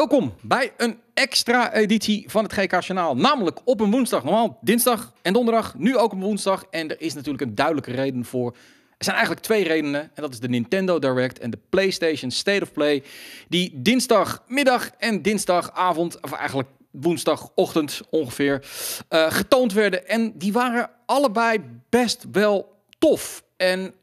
Welkom bij een extra editie van het GK Journaal. Namelijk op een woensdag. Normaal dinsdag en donderdag. Nu ook op woensdag. En er is natuurlijk een duidelijke reden voor. Er zijn eigenlijk twee redenen. En dat is de Nintendo Direct en de PlayStation State of Play. Die dinsdagmiddag en dinsdagavond, of eigenlijk woensdagochtend ongeveer, uh, getoond werden. En die waren allebei best wel tof. En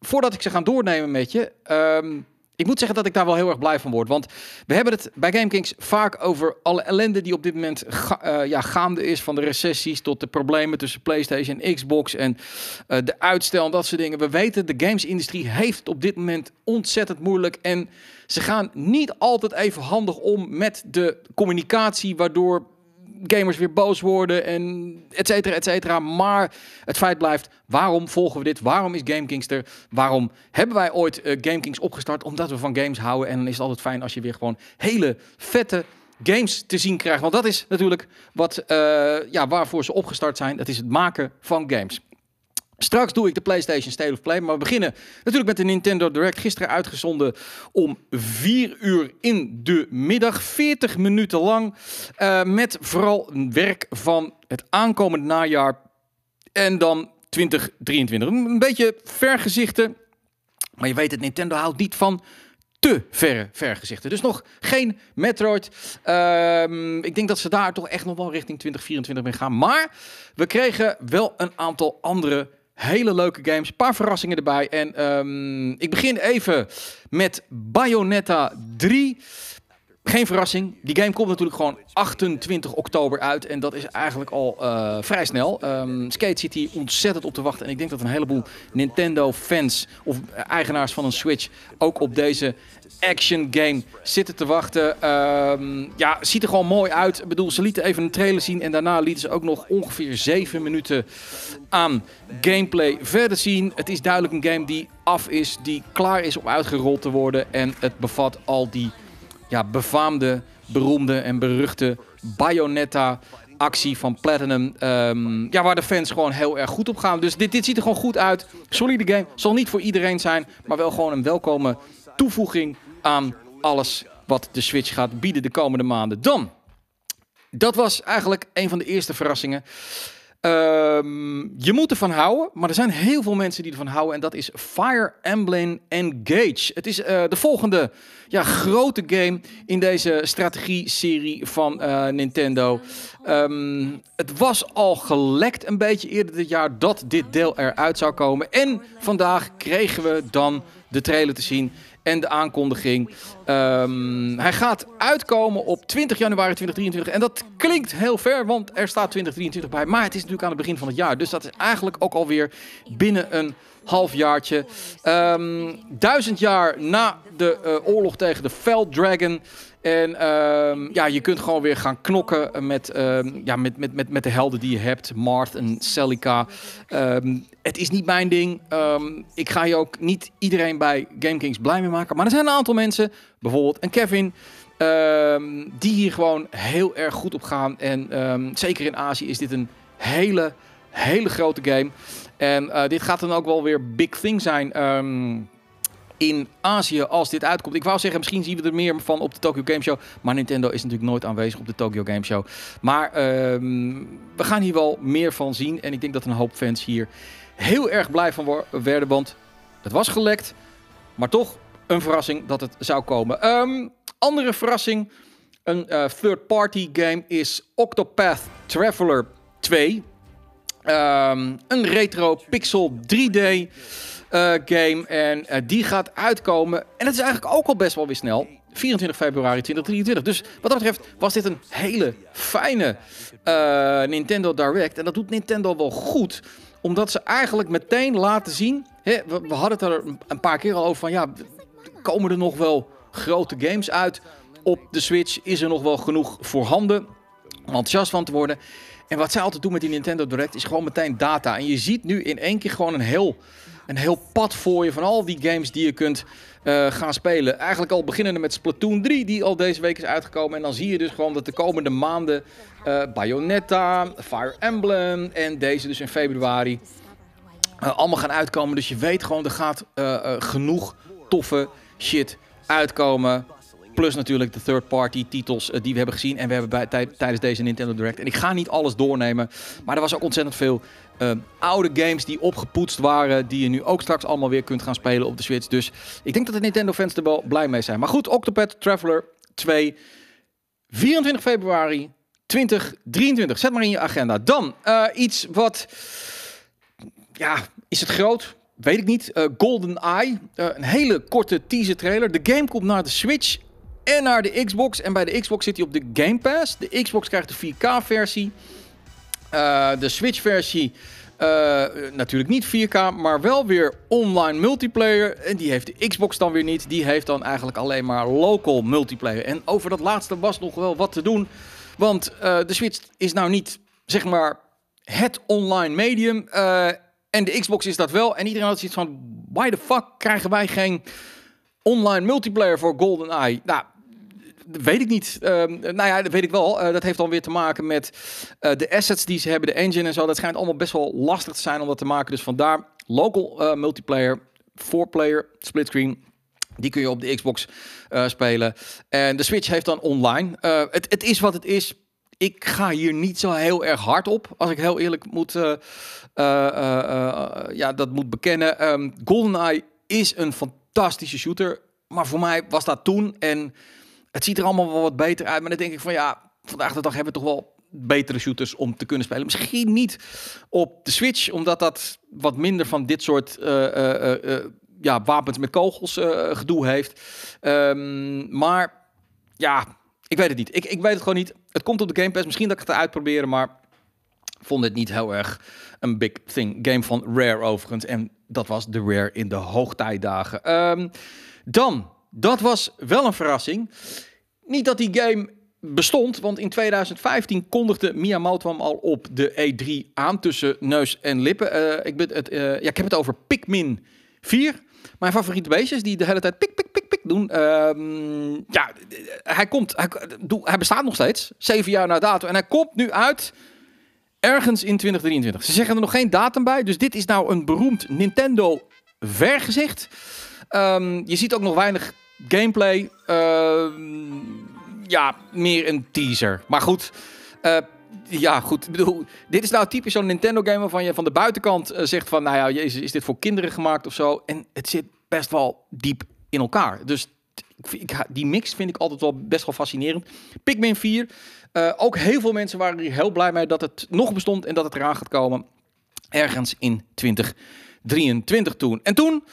voordat ik ze ga doornemen met je. Um, ik moet zeggen dat ik daar wel heel erg blij van word. Want we hebben het bij GameKings vaak over alle ellende die op dit moment uh, ja, gaande is. Van de recessies tot de problemen tussen PlayStation en Xbox. En uh, de uitstel en dat soort dingen. We weten, de gamesindustrie heeft op dit moment ontzettend moeilijk. En ze gaan niet altijd even handig om met de communicatie. Waardoor gamers weer boos worden en et cetera, et cetera. Maar het feit blijft, waarom volgen we dit? Waarom is GameKings er? Waarom hebben wij ooit uh, GameKings opgestart? Omdat we van games houden. En dan is het altijd fijn als je weer gewoon hele vette games te zien krijgt. Want dat is natuurlijk wat, uh, ja, waarvoor ze opgestart zijn. Dat is het maken van games. Straks doe ik de PlayStation State of Play. Maar we beginnen natuurlijk met de Nintendo Direct. Gisteren uitgezonden om 4 uur in de middag. 40 minuten lang. Uh, met vooral werk van het aankomende najaar. En dan 2023. Een beetje vergezichten. Maar je weet het, Nintendo houdt niet van te verre vergezichten. Dus nog geen Metroid. Uh, ik denk dat ze daar toch echt nog wel richting 2024 mee gaan. Maar we kregen wel een aantal andere Hele leuke games, een paar verrassingen erbij. En um, ik begin even met Bayonetta 3. Geen verrassing. Die game komt natuurlijk gewoon 28 oktober uit. En dat is eigenlijk al uh, vrij snel. Um, Skate zit hier ontzettend op te wachten. En ik denk dat een heleboel Nintendo-fans of eigenaars van een Switch ook op deze action game zitten te wachten. Um, ja, ziet er gewoon mooi uit. Ik bedoel, ze lieten even een trailer zien. En daarna lieten ze ook nog ongeveer 7 minuten aan gameplay verder zien. Het is duidelijk een game die af is, die klaar is om uitgerold te worden. En het bevat al die ja, befaamde, beroemde en beruchte Bayonetta actie van Platinum. Um, ja, waar de fans gewoon heel erg goed op gaan. Dus dit, dit ziet er gewoon goed uit. Solide game. Zal niet voor iedereen zijn. Maar wel gewoon een welkome toevoeging aan alles wat de Switch gaat bieden de komende maanden. Dan, dat was eigenlijk een van de eerste verrassingen. Um, je moet ervan houden, maar er zijn heel veel mensen die ervan houden. En dat is Fire Emblem Engage. Het is uh, de volgende ja, grote game in deze strategie-serie van uh, Nintendo. Um, het was al gelekt een beetje eerder dit jaar dat dit deel eruit zou komen. En vandaag kregen we dan de trailer te zien en de aankondiging. Um, hij gaat uitkomen op 20 januari 2023. En dat klinkt heel ver, want er staat 2023 bij. Maar het is natuurlijk aan het begin van het jaar. Dus dat is eigenlijk ook alweer binnen een halfjaartje. Um, duizend jaar na de uh, oorlog tegen de Fell Dragon en um, ja, je kunt gewoon weer gaan knokken met, um, ja, met, met, met, met de helden die je hebt. Marth en Celica. Het is niet mijn ding. ik ga je ook niet iedereen bij GameKings blij mee maken. Maar er zijn een aantal mensen, bijvoorbeeld een Kevin... die hier gewoon heel erg goed op gaan. En zeker in Azië is dit een hele, hele grote game. En uh, dit gaat dan ook wel weer big thing zijn in Azië als dit uitkomt. Ik wou zeggen, misschien zien we er meer van op de Tokyo Game Show. Maar Nintendo is natuurlijk nooit aanwezig op de Tokyo Game Show. Maar um, we gaan hier wel meer van zien. En ik denk dat een hoop fans hier heel erg blij van werden. Want het was gelekt. Maar toch een verrassing dat het zou komen. Um, andere verrassing. Een uh, third-party game is Octopath Traveler 2. Ehm, een retro pixel 3D uh, game. En uh, die gaat uitkomen. En dat is eigenlijk ook al best wel weer snel. 24 februari 2023. Dus wat dat betreft was dit een hele fijne uh, Nintendo Direct. En dat doet Nintendo wel goed. Omdat ze eigenlijk meteen laten zien. Hè, we, we, hadden het er een paar keer al over van ja, komen er nog wel grote games uit op de Switch? Is er nog wel genoeg voorhanden om enthousiast van te worden? En wat zij altijd doen met die Nintendo Direct is gewoon meteen data. En je ziet nu in één keer gewoon een heel een heel pad voor je van al die games die je kunt uh, gaan spelen. Eigenlijk al beginnende met Splatoon 3, die al deze week is uitgekomen. En dan zie je dus gewoon dat de komende maanden uh, Bayonetta, Fire Emblem en deze dus in februari uh, allemaal gaan uitkomen. Dus je weet gewoon, er gaat genoeg toffe shit uitkomen. Plus natuurlijk de third-party titels eh, die we hebben gezien. En we hebben bij, tij- tijdens deze Nintendo Direct. En ik ga niet alles doornemen. Maar er was ook ontzettend veel eh, oude games die opgepoetst waren. Die je nu ook straks allemaal weer kunt gaan spelen op de Switch. Dus ik denk dat de Nintendo-fans er wel blij mee zijn. Maar goed, Octopath Traveler 2. 24 februari 2023. Zet maar in je agenda. Dan eh, iets wat. Ja, is het groot? Weet ik niet. Golden Eye. Een hele korte teaser trailer. De game komt naar de Switch en naar de Xbox. En bij de Xbox zit hij op de Game Pass. De Xbox krijgt de 4K-versie. Eh, de Switch-versie eh, natuurlijk niet 4K, maar wel weer online multiplayer. En die heeft de Xbox dan weer niet. Die heeft dan eigenlijk alleen maar local multiplayer. En over dat laatste was nog wel wat te doen. Want eh, de Switch is nou niet, zeg maar, het online medium. en de Xbox is dat wel. En iedereen had zoiets van, why the fuck krijgen wij geen online multiplayer voor GoldenEye? Nou, weet ik niet. Ehm, nou ja, dat weet ik wel. Eh, dat heeft dan weer te maken met eh, de assets die ze hebben, de engine en zo. Dat schijnt allemaal best wel lastig te zijn om dat te maken. Dus vandaar local eh, multiplayer, 4-player, splitscreen. Die kun je op de Xbox spelen. En de Switch heeft dan online. Het, het is wat het is. Ik ga hier niet zo heel erg hard op, als ik heel eerlijk moet, ja, dat moet bekennen. Ehm GoldenEye is een fantastische shooter, maar voor mij was dat toen en het ziet er allemaal wel wat beter uit. Maar dan denk ik van ja, vandaag de dag hebben we toch wel betere shooters om te kunnen spelen. Misschien niet op de Switch, omdat dat wat minder van dit soort eh, eh, eh, ja, wapens met kogels gedoe heeft. Ehm, maar ja, ik weet het niet. Ik, ik weet het gewoon niet. Het komt op de Game Pass. Misschien dat ik het eruit maar vond het niet heel erg een big thing. Game van Rare overigens. En dat was de Rare in de hoogtijdagen. Ehm, dan, dat was wel een verrassing. Niet dat die game bestond, want in 2015 kondigde Miyamoto hem al op de E3 aan tussen neus en lippen. Eh, ik, het, eh, ja, ik heb het over Pikmin 4. Mijn favoriete beestjes die de hele tijd pik, pik, pik, pik doen. Ehm, ja, hij komt, hij, hij bestaat nog steeds, zeven jaar na dato. En hij komt nu uit ergens in 2023. Ze zeggen er nog geen datum bij, dus dit is nou een beroemd Nintendo vergezicht. Ehm, je ziet ook nog weinig gameplay. Ehm, ja, meer een teaser. Maar goed, eh, ja, goed. Ik bedoel, dit is nou typisch zo'n Nintendo game waarvan je van de buitenkant eh, zegt van, nou ja, jezus, is dit voor kinderen gemaakt of zo? En het zit best wel diep in elkaar. Dus ik, die mix vind ik altijd wel best wel fascinerend. Pikmin 4. eh, ook heel veel mensen waren hier heel blij mee dat het nog bestond en dat het eraan gaat komen. Ergens in 2023 toen. En toen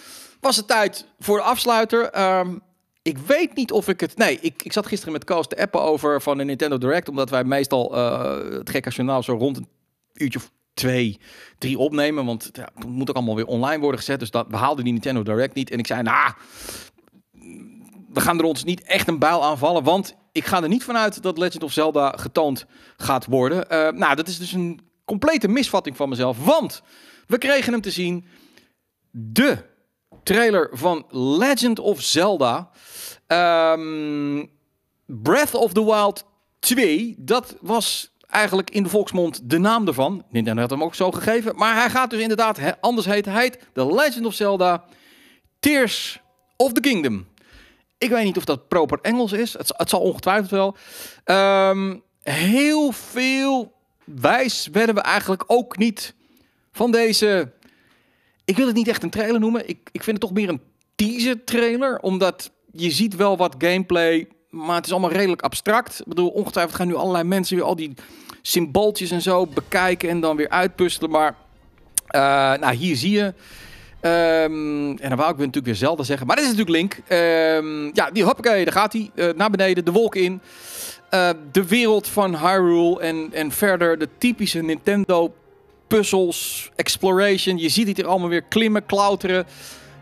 was het tijd voor de afsluiter. Ehm, ik weet niet of ik het... Nee, ik, ik zat gisteren met Koos te appen over van de Nintendo Direct. Omdat wij meestal eh, het Gekka Journaal zo rond een uurtje of twee, drie opnemen. Want ja, moet ook allemaal weer online worden gezet. Dus dat, we die Nintendo Direct niet. En ik zei, nou, we gaan er ons niet echt een bijl aanvallen. Want ik ga er niet vanuit dat Legend of Zelda getoond gaat worden. Eh, nou, dat is dus een complete misvatting van mezelf. Want we kregen hem te zien. De trailer van Legend of Zelda. Ehm, Breath of the Wild 2. Dat was eigenlijk in de volksmond de naam ervan. Nintendo had hem ook zo gegeven. Maar hij gaat dus inderdaad anders heten. Hij heet The Legend of Zelda Tears of the Kingdom. Ik weet niet of dat proper Engels is. Het, het zal ongetwijfeld wel. Ehm, heel veel wijs werden we eigenlijk ook niet van deze... Ik wil het niet echt een trailer noemen. Ik, ik vind het toch meer een teaser trailer. Omdat je ziet wel wat gameplay, maar het is allemaal redelijk abstract. Ik bedoel, ongetwijfeld gaan nu allerlei mensen weer al die symbooltjes en zo bekijken en dan weer uitpuzzelen. Maar eh, nou, hier zie je... Ehm, en dan wou ik natuurlijk weer Zelda zeggen. Maar dit is natuurlijk Link. Ehm, ja, die hoppakee, daar gaat hij. eh, naar beneden, de wolk in. Eh, de wereld van Hyrule. En, en verder de typische Nintendo puzzels, exploration. Je ziet het hier allemaal weer klimmen, klauteren.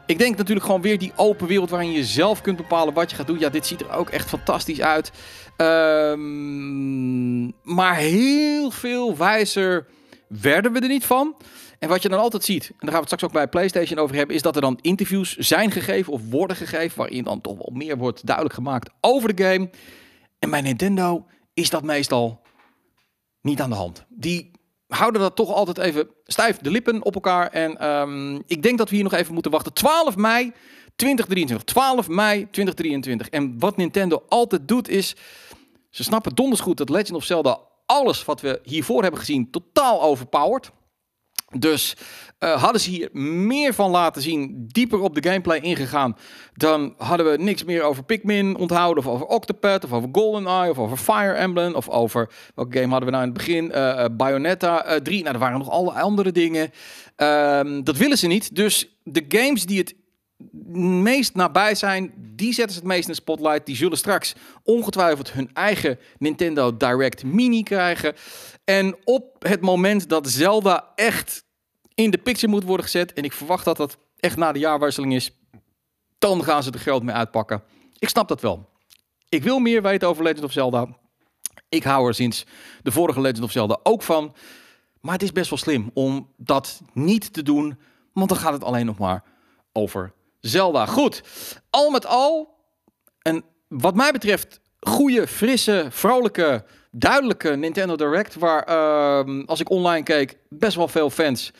Ik denk natuurlijk gewoon weer die open wereld waarin je zelf kunt bepalen wat je gaat doen. Ja, dit ziet er ook echt fantastisch uit. Ehm, maar heel veel wijzer werden we er niet van. En wat je dan altijd ziet, en daar gaan we het straks ook bij PlayStation over hebben, is dat er dan interviews zijn gegeven of worden gegeven, waarin dan toch wel meer wordt duidelijk gemaakt over de game. En bij Nintendo is dat meestal niet aan de hand. Die houden dat toch altijd even stijf de lippen op elkaar. En ehm, ik denk dat we hier nog even moeten wachten. 12 mei 2023. 12 mei 2023. En wat Nintendo altijd doet is... Ze snappen donders goed dat Legend of Zelda alles wat we hiervoor hebben gezien totaal overpowered. Dus uh, hadden ze hier meer van laten zien, dieper op de gameplay ingegaan, dan hadden we niks meer over Pikmin onthouden, of over Octopath, of over GoldenEye, of over Fire Emblem, of over, welke game hadden we nou in het begin? Uh, Bayonetta 3. Nou, er waren nog alle andere dingen. Uh, dat willen ze niet. Dus de games die het meest nabij zijn, die zetten ze het meest in de spotlight. Die zullen straks ongetwijfeld hun eigen Nintendo Direct Mini krijgen. En op het moment dat Zelda echt in de picture moet worden gezet, en ik verwacht dat dat echt na de jaarwisseling is, dan gaan ze er geld mee uitpakken. Ik snap dat wel. Ik wil meer weten over Legend of Zelda. Ik hou er sinds de vorige Legend of Zelda ook van. Maar het is best wel slim om dat niet te doen, want dan gaat het alleen nog maar over Zelda. Goed, al met al, en wat mij betreft, goede, frisse, vrolijke, duidelijke Nintendo Direct. Waar, uh, als ik online keek, best wel veel fans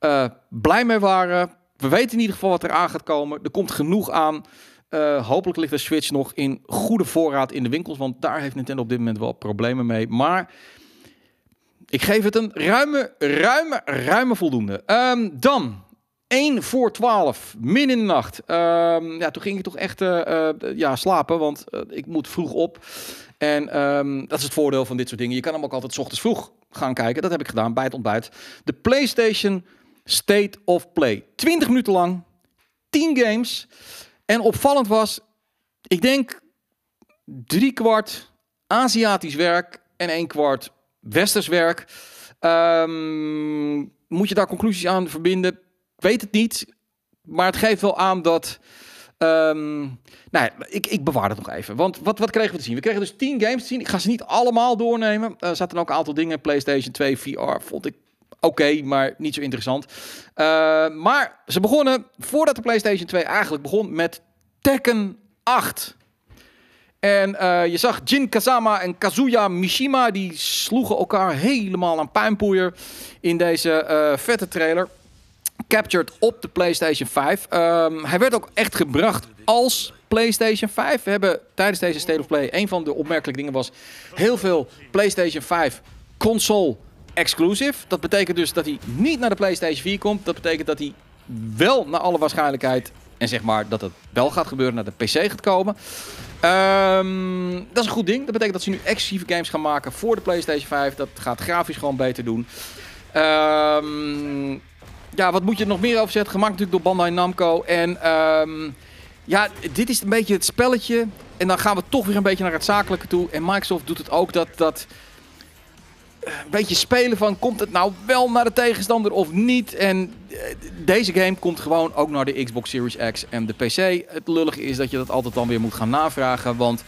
uh, blij mee waren. We weten in ieder geval wat er aan gaat komen. Er komt genoeg aan. Uh, hopelijk ligt de Switch nog in goede voorraad in de winkels. Want daar heeft Nintendo op dit moment wel problemen mee. Maar ik geef het een ruime, ruime, ruime voldoende. Um, dan 1 voor 12, min in de nacht. Um, ja, toen ging ik toch echt uh, uh, ja, slapen, want uh, ik moet vroeg op. En um, dat is het voordeel van dit soort dingen. Je kan hem ook altijd s ochtends vroeg gaan kijken. Dat heb ik gedaan bij het ontbijt. De PlayStation State of Play. 20 minuten lang, 10 games. En opvallend was, ik denk drie kwart Aziatisch werk en één kwart Westers werk. Um, moet je daar conclusies aan verbinden? Weet het niet. Maar het geeft wel aan dat. Um, nou, ik, ik bewaar het nog even. Want wat, wat kregen we te zien? We kregen dus 10 games te zien. Ik ga ze niet allemaal doornemen. Er zaten ook een aantal dingen. PlayStation 2 VR vond ik oké, maar niet zo interessant. Uh, maar ze begonnen, voordat de PlayStation 2 eigenlijk begon, met Tekken 8. En uh, je zag Jin Kazama en Kazuya Mishima, die sloegen elkaar helemaal aan puinpoeier in deze vette trailer captured op de PlayStation 5. Um, ehm, hij werd ook echt gebracht als PlayStation 5. We hebben tijdens deze State of Play, een van de opmerkelijke dingen was heel veel PlayStation 5 console exclusive. Dat betekent dus dat hij niet naar de PlayStation 4 komt. Dat betekent dat hij wel naar alle waarschijnlijkheid en zeg maar dat het wel gaat gebeuren naar de PC gaat komen. Um, dat is een goed ding. Dat betekent dat ze nu exclusieve games gaan maken voor de PlayStation 5. Dat gaat grafisch gewoon beter doen. Um, ja, wat moet je er nog meer over zeggen? Gemaakt natuurlijk door Bandai Namco. En um, ja, dit is een beetje het spelletje. En dan gaan we toch weer een beetje naar het zakelijke toe. En Microsoft doet het ook dat... dat eh, een beetje spelen van komt het nou wel naar de tegenstander of niet. En uh, deze game komt gewoon ook naar de Xbox Series X en de PC. Het lullige is dat je dat altijd dan weer moet gaan navragen. Want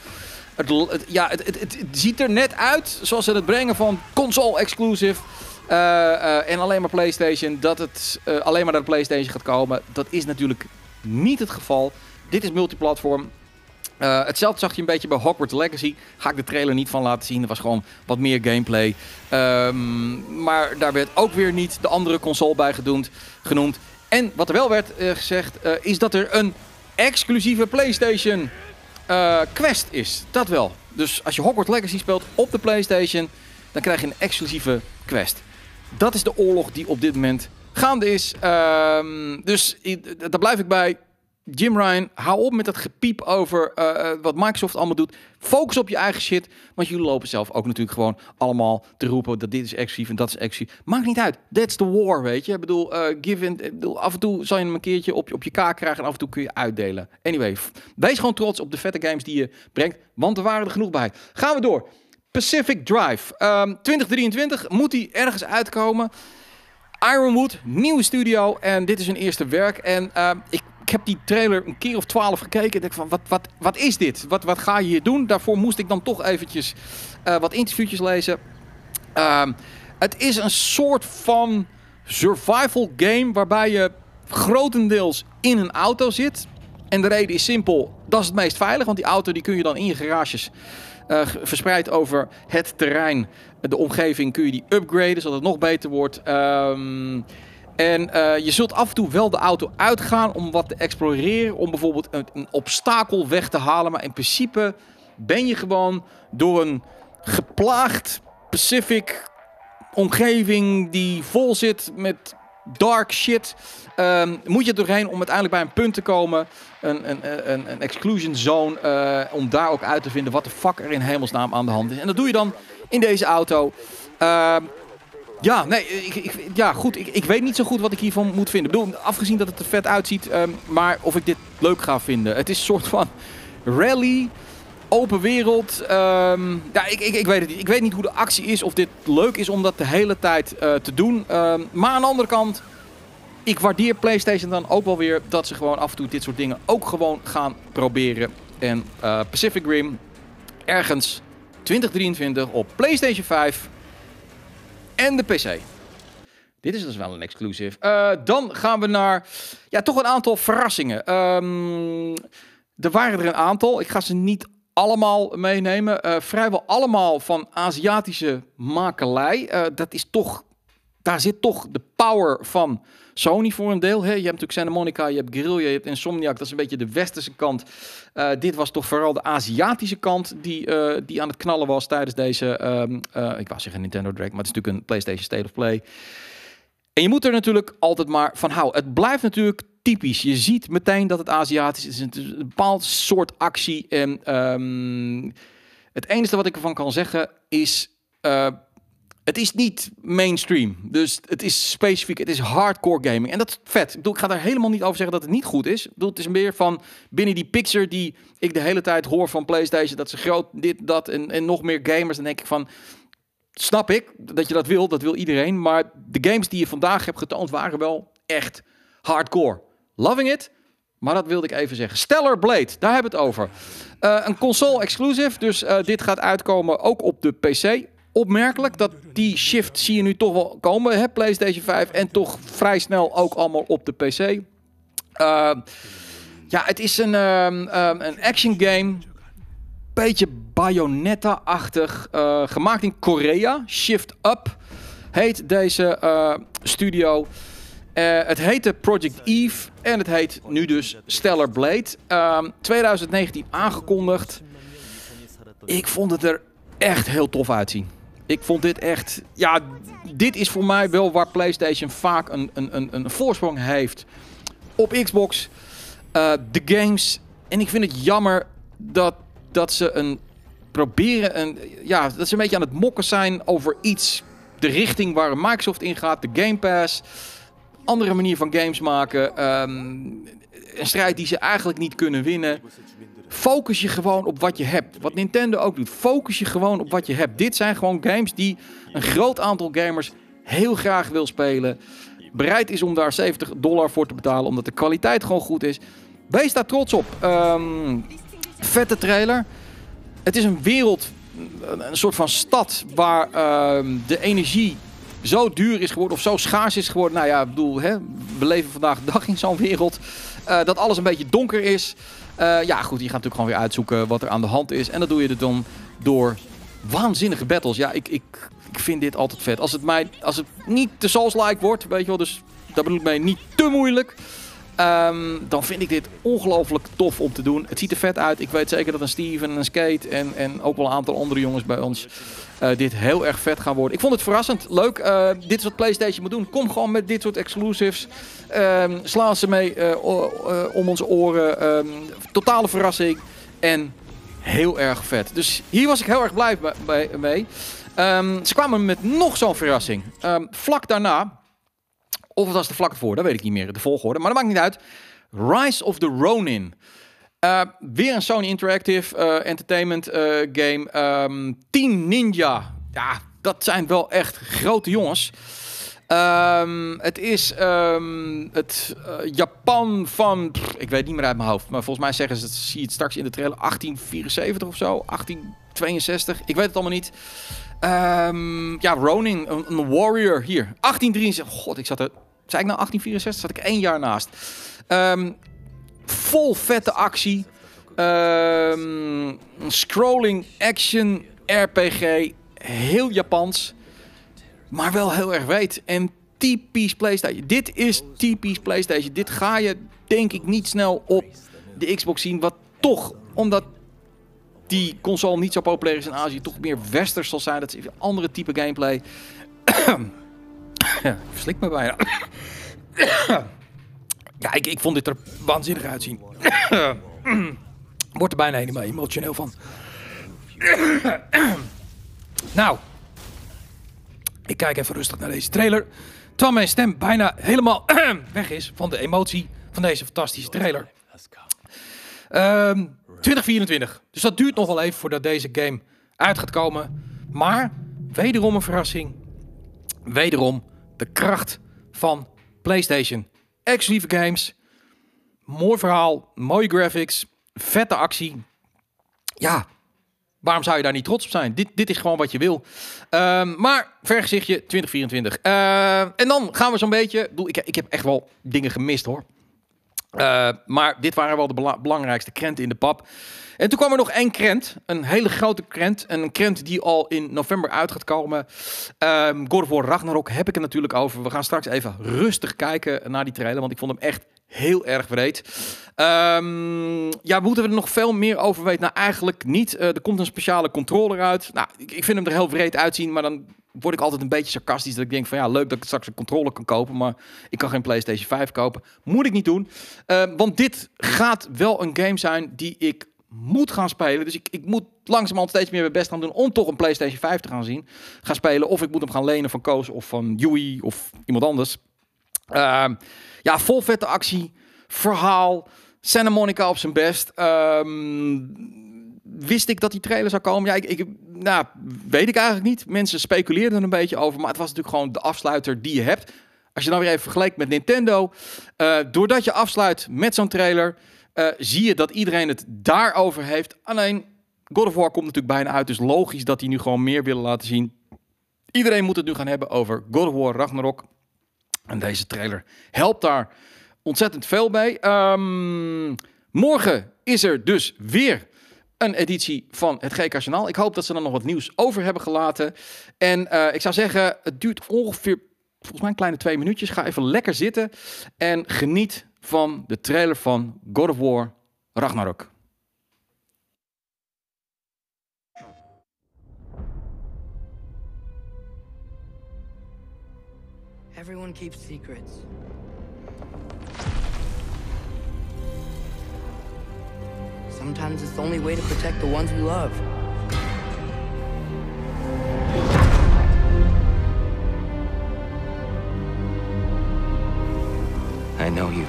het ja, het, het, het, ziet er net uit zoals ze het brengen van console exclusive. Uh, uh, en alleen maar PlayStation, dat het uh, alleen maar naar de PlayStation gaat komen. Dat is natuurlijk niet het geval. Dit is multiplatform. hetzelfde zag je een beetje bij Hogwarts Legacy. Ga ik de trailer niet van laten zien. Er was gewoon wat meer gameplay. Um, maar daar werd ook weer niet de andere console bij gedoemd, genoemd. En wat er wel werd gezegd, is dat er een exclusieve PlayStation Quest is. Dat wel. Dus als je Hogwarts Legacy speelt op de PlayStation, dan krijg je een exclusieve Quest. Dat is de oorlog die op dit moment gaande is. Um, dus daar blijf ik bij. Jim Ryan, hou op met dat gepiep over uh, wat Microsoft allemaal doet. Focus op je eigen shit. Want jullie lopen zelf ook natuurlijk gewoon allemaal te roepen dat dit is exclusief en dat is exclusief. Maakt niet uit. That's the war, weet je. Ik bedoel, uh, give in, bedoel, af en toe zal je een keertje op, op je kaak krijgen en af en toe kun je uitdelen. Anyway, wees gewoon trots op de vette games die je brengt, want er waren er genoeg bij. Gaan we door. Pacific Drive. Um, 2023 moet hij ergens uitkomen. Ironwood, nieuwe studio. En dit is hun eerste werk. En uh, ik, heb die trailer een keer of twaalf gekeken. Ik denk van, wat, wat, wat is dit? Wat, wat ga je hier doen? Daarvoor moest ik dan toch eventjes uh, wat interviewtjes lezen. Uh, het is een soort van survival game waarbij je grotendeels in een auto zit. En de reden is simpel, dat is het meest veilig. Want die auto die kun je dan in je garages uh, verspreid over het terrein, de omgeving, kun je die upgraden zodat het nog beter wordt. Um, En eh, je zult af en toe wel de auto uitgaan om wat te exploreren. Om bijvoorbeeld een, een obstakel weg te halen. Maar in principe ben je gewoon door een geplaagd Pacific omgeving die vol zit met dark shit. Ehm, moet je doorheen om uiteindelijk bij een punt te komen. Een, een, een, een exclusion zone. eh, om daar ook uit te vinden wat de fuck er in hemelsnaam aan de hand is. En dat doe je dan in deze auto. Ehm, ja, nee, ik, ik- ja, goed. Ik, ik weet niet zo goed wat ik hiervan moet vinden. Ik bedoel, afgezien dat het er vet uitziet, ehm, maar of ik dit leuk ga vinden. Het is een soort van rally, open wereld. ehm, ja, ik, ik, ik weet het niet. Ik weet niet hoe de actie is, of dit leuk is om dat de hele tijd eh, te doen. Ehm, maar aan de andere kant, ik waardeer PlayStation dan ook wel weer dat ze gewoon af en toe dit soort dingen ook gewoon gaan proberen. En eh, Pacific Rim, ergens 2023 op PlayStation 5 en de PC. Dit is dus wel een exclusive. Eh, dan gaan we naar ja, toch een aantal verrassingen. Ehm, er waren er een aantal. Ik ga ze niet allemaal meenemen. Eh, vrijwel allemaal van Aziatische makelij. Eh, dat is toch, daar zit toch de power van Sony voor een deel. Hè? Je hebt natuurlijk Santa Monica, je hebt Guerrilla, je hebt Insomniac. Dat is een beetje de westerse kant. Eh, dit was toch vooral de Aziatische kant die, die aan het knallen was tijdens deze, eh, ik wou zeggen Nintendo Direct, maar het is natuurlijk een PlayStation State of Play. En je moet er natuurlijk altijd maar van houden. Het blijft natuurlijk typisch. Je ziet meteen dat het Aziatisch is. Het is een bepaald soort actie. En ehm, het enige wat ik ervan kan zeggen is... eh, het is niet mainstream. Dus het is specifiek. Het is hardcore gaming. En dat is vet. Ik, bedoel, ik ga daar helemaal niet over zeggen dat het niet goed is. Ik bedoel, het is meer van binnen die picture die ik de hele tijd hoor van PlayStation. Dat ze groot dit, dat en, en nog meer gamers. Dan denk ik van... Snap ik dat je dat wil. Dat wil iedereen. Maar de games die je vandaag hebt getoond waren wel echt hardcore. Loving it. Maar dat wilde ik even zeggen. Stellar Blade, daar hebben we het over. Eh, een console exclusive, dus eh, dit gaat uitkomen ook op de PC. Opmerkelijk dat die shift zie je nu toch wel komen. Hè? PlayStation 5 en toch vrij snel ook allemaal op de PC. Eh, ja, het is een, ehm, ehm, een action game. Beetje Bayonetta-achtig. eh, gemaakt in Korea. Shift Up heet deze eh, studio. Eh, het heette Project Eve en het heet nu dus Stellar Blade. Ehm, 2019 aangekondigd. Ik vond het er echt heel tof uitzien. Ik vond dit echt... Ja, dit is voor mij wel waar PlayStation vaak een, een, een, een voorsprong heeft op Xbox. De games. En ik vind het jammer dat, dat ze een proberen... Een, ja, dat ze een beetje aan het mokken zijn over iets. De richting waar Microsoft in gaat. De Game Pass andere manier van games maken. ehm, een strijd die ze eigenlijk niet kunnen winnen. Focus je gewoon op wat je hebt. Wat Nintendo ook doet. Focus je gewoon op wat je hebt. Dit zijn gewoon games die een groot aantal gamers heel graag wil spelen. Bereid is om daar 70 dollar voor te betalen. Omdat de kwaliteit gewoon goed is. Wees daar trots op. Ehm, vette trailer. Het is een wereld, een soort van stad waar ehm, de energie zo duur is geworden of zo schaars is geworden. Nou ja, ik bedoel, hè, we leven vandaag de dag in zo'n wereld. eh, dat alles een beetje donker is. Eh, ja, goed, je gaat natuurlijk gewoon weer uitzoeken wat er aan de hand is. En dat doe je dan door waanzinnige battles. Ja, ik, ik, ik vind dit altijd vet. Als het, mij, als het niet te Souls-like wordt, weet je wel, dus daar bedoel ik mee niet te moeilijk. Ehm, dan vind ik dit ongelooflijk tof om te doen. Het ziet er vet uit. Ik weet zeker dat een Steven en een Skate en, en ook wel een aantal andere jongens bij ons eh, dit heel erg vet gaan worden. Ik vond het verrassend. Leuk. Eh, dit is wat PlayStation moet doen. Kom gewoon met dit soort exclusives. Ehm, sla ze mee eh, om onze oren. Ehm, totale verrassing. En heel erg vet. Dus hier was ik heel erg blij mee. Ze kwamen met nog zo'n verrassing. Vlak daarna, of het was de vlak ervoor, dat weet ik niet meer, de volgorde. Maar dat maakt niet uit. Rise of the Ronin. Uh, weer een Sony Interactive uh, Entertainment uh, game. Um, Team Ninja. Ja, dat zijn wel echt grote jongens. Um, het is um, het Japan van, ik weet niet meer uit mijn hoofd, maar volgens mij zeggen ze, zie je het straks in de trailer, 1874 of zo, 1862, ik weet het allemaal niet. Ja, Ronin, een, een, warrior hier, 1873, god, ik zat er, zei ik nou 1864, zat ik één jaar naast. Um, vol vette actie, scrolling action RPG, heel Japans. Maar wel heel erg weet. En typisch PlayStation. Dit is typisch PlayStation. Dit ga je denk ik niet snel op de Xbox zien. Wat toch, omdat die console niet zo populair is in Azië, toch meer westers zal zijn. Dat is een andere type gameplay. ja, verslik me bijna. ja, ik, ik vond dit er waanzinnig uitzien. Wordt er bijna helemaal emotioneel van. nou, ik kijk even rustig naar deze trailer. Terwijl mijn stem bijna helemaal weg is van de emotie van deze fantastische trailer. Um, 2024. Dus dat duurt nog wel even voordat deze game uit gaat komen. Maar wederom een verrassing. Wederom de kracht van PlayStation. Exclusieve games. Mooi verhaal. Mooie graphics. Vette actie. Ja, waarom zou je daar niet trots op zijn? Dit, dit is gewoon wat je wil. Um, maar vergezichtje 2024. Uh, en dan gaan we zo'n beetje... Ik, ik heb echt wel dingen gemist hoor. Uh, maar dit waren wel de belangrijkste krenten in de pap. En toen kwam er nog één krent, een hele grote krent. En een krent die al in november uit gaat komen. Um, Ragnarok heb ik het natuurlijk over. We gaan straks even rustig kijken naar die trailer, want ik vond hem echt heel erg breed. Um, ja, moeten we er nog veel meer over weten? Nou, eigenlijk niet. Uh, er komt een speciale controller uit. Nou, ik, ik vind hem er heel breed uitzien, maar dan word ik altijd een beetje sarcastisch. Dat ik denk van ja, leuk dat ik straks een controller kan kopen. Maar ik kan geen PlayStation 5 kopen. Moet ik niet doen. Uh, want dit gaat wel een game zijn die ik moet gaan spelen. Dus ik, ik moet langzamerhand steeds meer mijn best gaan doen om toch een PlayStation 5 te gaan zien. Gaan spelen. Of ik moet hem gaan lenen van Koos of van Yui of iemand anders. Uh, ja, vol vette actie. Verhaal. Santa Monica op zijn best. Um, wist ik dat die trailer zou komen? Ja, ik, ik, nou, weet ik eigenlijk niet. Mensen speculeerden er een beetje over. Maar het was natuurlijk gewoon de afsluiter die je hebt. Als je nou weer even vergelijkt met Nintendo. Uh, doordat je afsluit met zo'n trailer. Uh, zie je dat iedereen het daarover heeft. Alleen God of War komt natuurlijk bijna uit. Dus logisch dat die nu gewoon meer willen laten zien. Iedereen moet het nu gaan hebben over God of War Ragnarok. En deze trailer helpt daar ontzettend veel bij. Um, morgen is er dus weer een editie van het GK Journaal. Ik hoop dat ze er nog wat nieuws over hebben gelaten. En uh, ik zou zeggen, het duurt ongeveer, volgens mij een kleine twee minuutjes. Ga even lekker zitten en geniet van de trailer van God of War Ragnarok. Everyone keeps secrets. Sometimes it's the only way to protect the ones we love. I know you.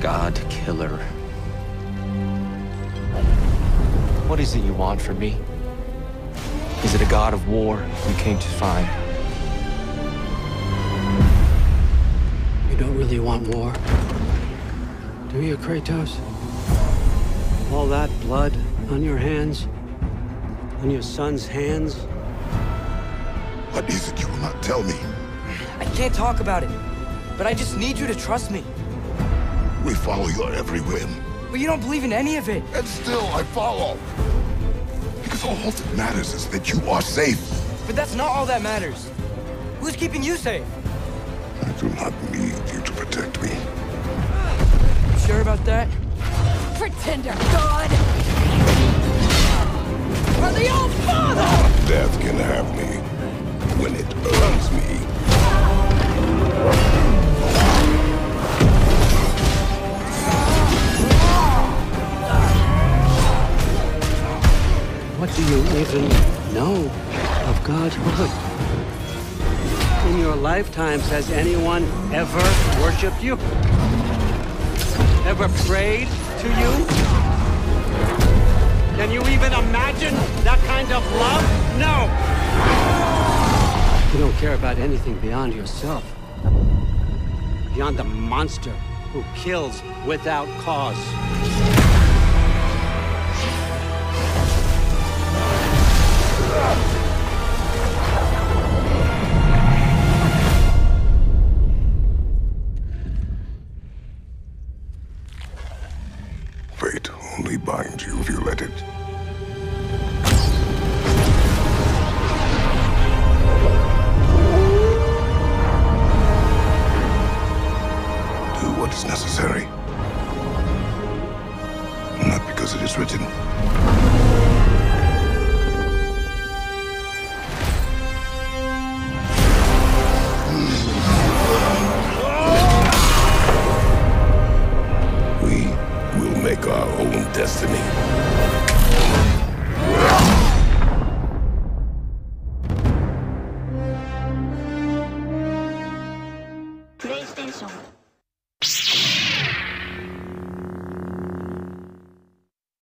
God Killer. What is it you want from me? Is it a god of war you came to find? You don't really want war, do you, Kratos? All that blood on your hands? On your son's hands? What is it you will not tell me? I can't talk about it, but I just need you to trust me. We follow your every whim. But you don't believe in any of it. And still, I follow. Because all that matters is that you are safe. But that's not all that matters. Who's keeping you safe? I do not sure about that? Pretender God! For the old father! Death can have me when it earns me. What do you even know of God's word? In your lifetimes, has anyone ever worshipped you? Ever prayed to you? Can you even imagine that kind of love? No! You don't care about anything beyond yourself. Beyond the monster who kills without cause. Only binds you if you let it.